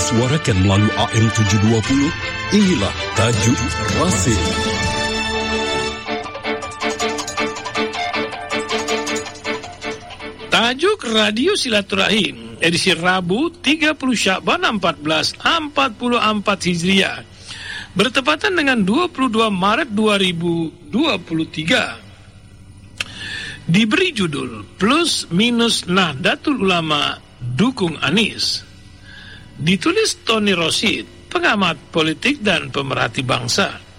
disuarakan melalui AM 720, inilah Tajuk Rasim. Tajuk Radio Silaturahim edisi Rabu 30 Syakban 1444 Hijriah. Bertepatan dengan 22 Maret 2023 diberi judul Plus Minus Nahdlatul Ulama Dukung Anis ditulis Tony Rosid pengamat politik dan pemerhati bangsa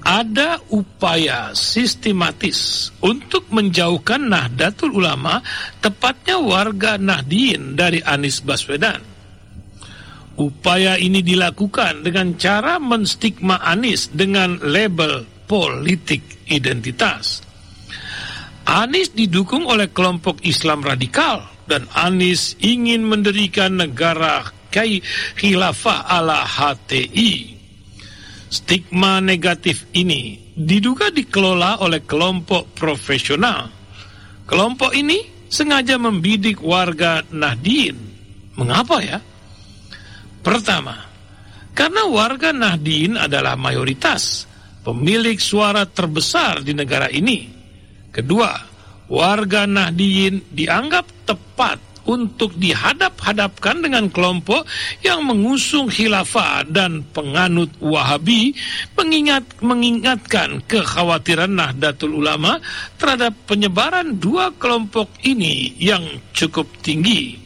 ada upaya sistematis untuk menjauhkan Nahdlatul Ulama, tepatnya warga Nahdien dari Anies Baswedan. Upaya ini dilakukan dengan cara menstigma Anies dengan label politik identitas. Anies didukung oleh kelompok Islam radikal dan Anies ingin mendirikan negara khilafah ala HTI. Stigma negatif ini diduga dikelola oleh kelompok profesional. Kelompok ini sengaja membidik warga Nahdien. Mengapa ya? Pertama, karena warga Nahdien adalah mayoritas pemilik suara terbesar di negara ini. Kedua, warga Nahdien dianggap tepat untuk dihadap-hadapkan dengan kelompok yang mengusung khilafah dan penganut wahabi mengingat, mengingatkan kekhawatiran Nahdlatul Ulama terhadap penyebaran dua kelompok ini yang cukup tinggi.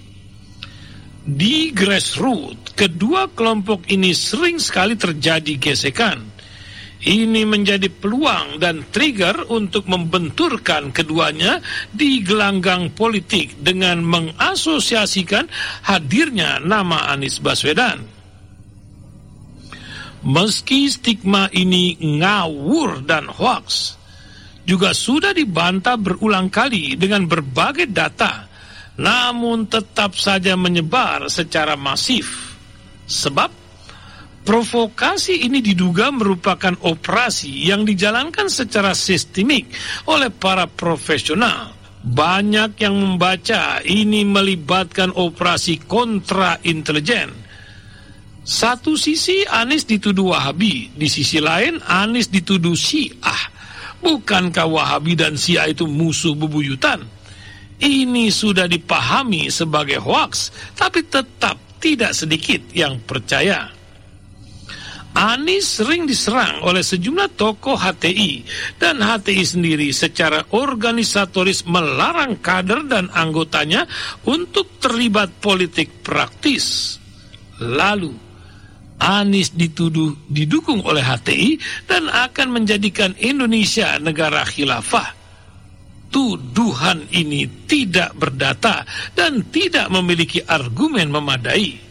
Di grassroots, kedua kelompok ini sering sekali terjadi gesekan ini menjadi peluang dan trigger untuk membenturkan keduanya di gelanggang politik dengan mengasosiasikan hadirnya nama Anies Baswedan. Meski stigma ini ngawur dan hoax, juga sudah dibantah berulang kali dengan berbagai data, namun tetap saja menyebar secara masif. Sebab Provokasi ini diduga merupakan operasi yang dijalankan secara sistemik oleh para profesional. Banyak yang membaca ini melibatkan operasi kontra intelijen. Satu sisi Anies dituduh Wahabi, di sisi lain Anies dituduh Syiah. Bukankah Wahabi dan Syiah itu musuh bebuyutan? Ini sudah dipahami sebagai hoaks, tapi tetap tidak sedikit yang percaya. Anies sering diserang oleh sejumlah tokoh HTI dan HTI sendiri secara organisatoris melarang kader dan anggotanya untuk terlibat politik praktis. Lalu, Anies dituduh didukung oleh HTI dan akan menjadikan Indonesia negara khilafah. Tuduhan ini tidak berdata dan tidak memiliki argumen memadai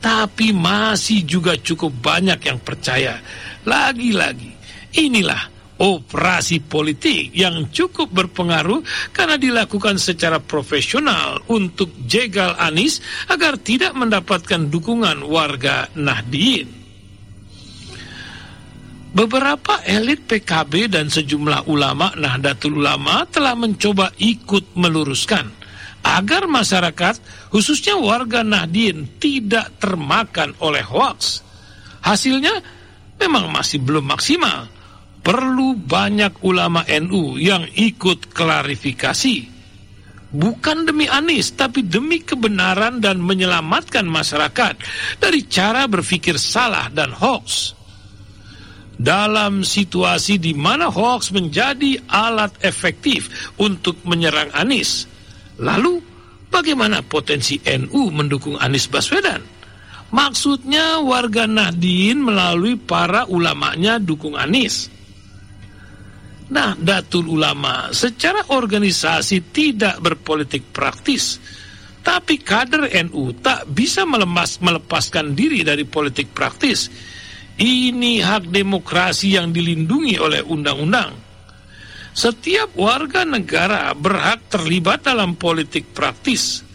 tapi masih juga cukup banyak yang percaya. Lagi-lagi, inilah operasi politik yang cukup berpengaruh karena dilakukan secara profesional untuk jegal Anies agar tidak mendapatkan dukungan warga Nahdien. Beberapa elit PKB dan sejumlah ulama Nahdlatul Ulama telah mencoba ikut meluruskan agar masyarakat, khususnya warga Nahdien, tidak termakan oleh hoaks. Hasilnya memang masih belum maksimal. Perlu banyak ulama NU yang ikut klarifikasi. Bukan demi Anies, tapi demi kebenaran dan menyelamatkan masyarakat dari cara berpikir salah dan hoaks. Dalam situasi di mana hoaks menjadi alat efektif untuk menyerang Anies, Lalu bagaimana potensi NU mendukung Anies Baswedan? Maksudnya warga Nahdien melalui para ulamanya dukung Anies. Nah, Datul Ulama secara organisasi tidak berpolitik praktis, tapi kader NU tak bisa melemas, melepaskan diri dari politik praktis. Ini hak demokrasi yang dilindungi oleh undang-undang. Setiap warga negara berhak terlibat dalam politik praktis.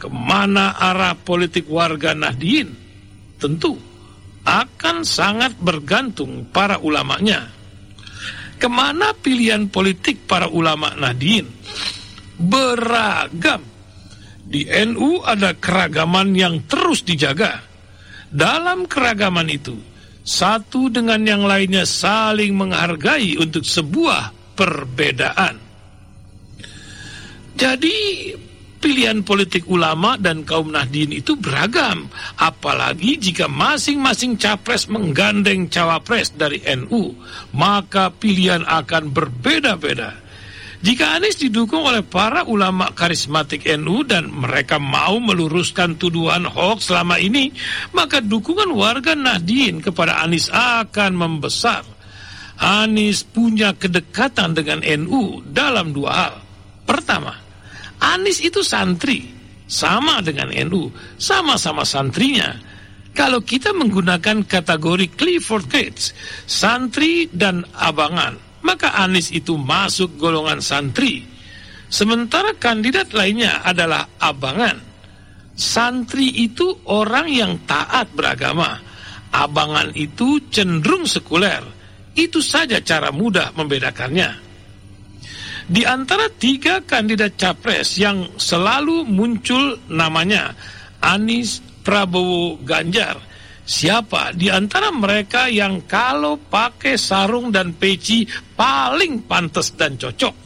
Ke mana arah politik warga Nahdien? Tentu akan sangat bergantung para ulamanya. Ke mana pilihan politik para ulama Nahdien? Beragam. Di NU ada keragaman yang terus dijaga. Dalam keragaman itu, satu dengan yang lainnya saling menghargai untuk sebuah perbedaan. Jadi pilihan politik ulama dan kaum Nahdien itu beragam, apalagi jika masing-masing capres menggandeng cawapres dari NU, maka pilihan akan berbeda-beda. Jika Anies didukung oleh para ulama karismatik NU dan mereka mau meluruskan tuduhan hoax selama ini, maka dukungan warga Nahdien kepada Anies akan membesar. Anies punya kedekatan dengan NU dalam dua hal. Pertama, Anies itu santri, sama dengan NU, sama-sama santrinya. Kalau kita menggunakan kategori Clifford Gates, santri dan abangan, maka Anies itu masuk golongan santri. Sementara kandidat lainnya adalah abangan. Santri itu orang yang taat beragama. Abangan itu cenderung sekuler. Itu saja cara mudah membedakannya. Di antara tiga kandidat capres yang selalu muncul namanya Anies, Prabowo, Ganjar – Siapa di antara mereka yang kalau pakai sarung dan peci paling pantas dan cocok?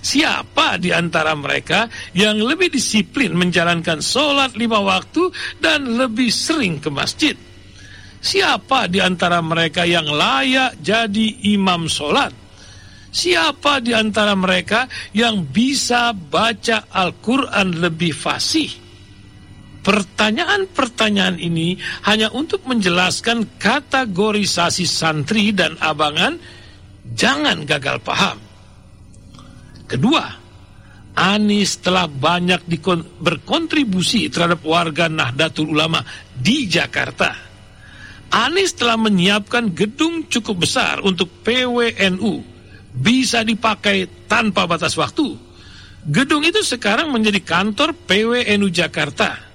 Siapa di antara mereka yang lebih disiplin menjalankan sholat lima waktu dan lebih sering ke masjid? Siapa di antara mereka yang layak jadi imam sholat? Siapa di antara mereka yang bisa baca Al-Quran lebih fasih? Pertanyaan-pertanyaan ini hanya untuk menjelaskan kategorisasi santri dan abangan, jangan gagal paham. Kedua, Anies telah banyak berkontribusi terhadap warga Nahdlatul Ulama di Jakarta. Anies telah menyiapkan gedung cukup besar untuk PWNU, bisa dipakai tanpa batas waktu. Gedung itu sekarang menjadi kantor PWNU Jakarta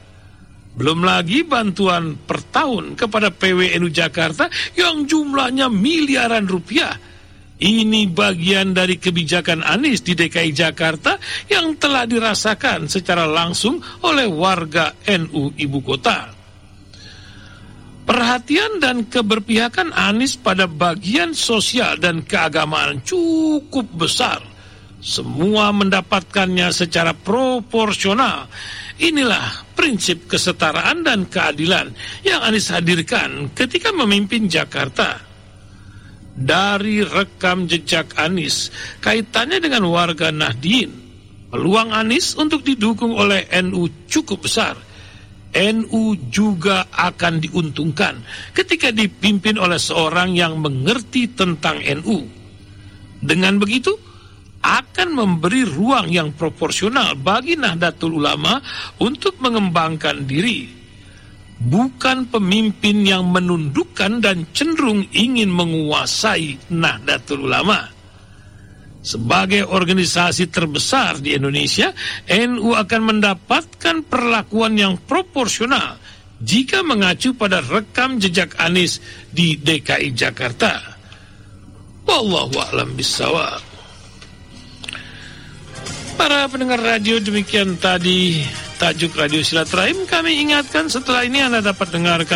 belum lagi bantuan per tahun kepada PWNU Jakarta yang jumlahnya miliaran rupiah. Ini bagian dari kebijakan Anies di DKI Jakarta yang telah dirasakan secara langsung oleh warga NU Ibu Kota. Perhatian dan keberpihakan Anies pada bagian sosial dan keagamaan cukup besar. Semua mendapatkannya secara proporsional Inilah prinsip kesetaraan dan keadilan yang Anies hadirkan ketika memimpin Jakarta. Dari rekam jejak Anies, kaitannya dengan warga Nahdien, peluang Anies untuk didukung oleh NU cukup besar. NU juga akan diuntungkan ketika dipimpin oleh seorang yang mengerti tentang NU. Dengan begitu, akan memberi ruang yang proporsional bagi Nahdlatul Ulama untuk mengembangkan diri. Bukan pemimpin yang menundukkan dan cenderung ingin menguasai Nahdlatul Ulama. Sebagai organisasi terbesar di Indonesia, NU akan mendapatkan perlakuan yang proporsional jika mengacu pada rekam jejak Anies di DKI Jakarta. Wallahu a'lam bishawab. Para pendengar radio demikian tadi tajuk Radio Silaturahim kami ingatkan setelah ini Anda dapat dengarkan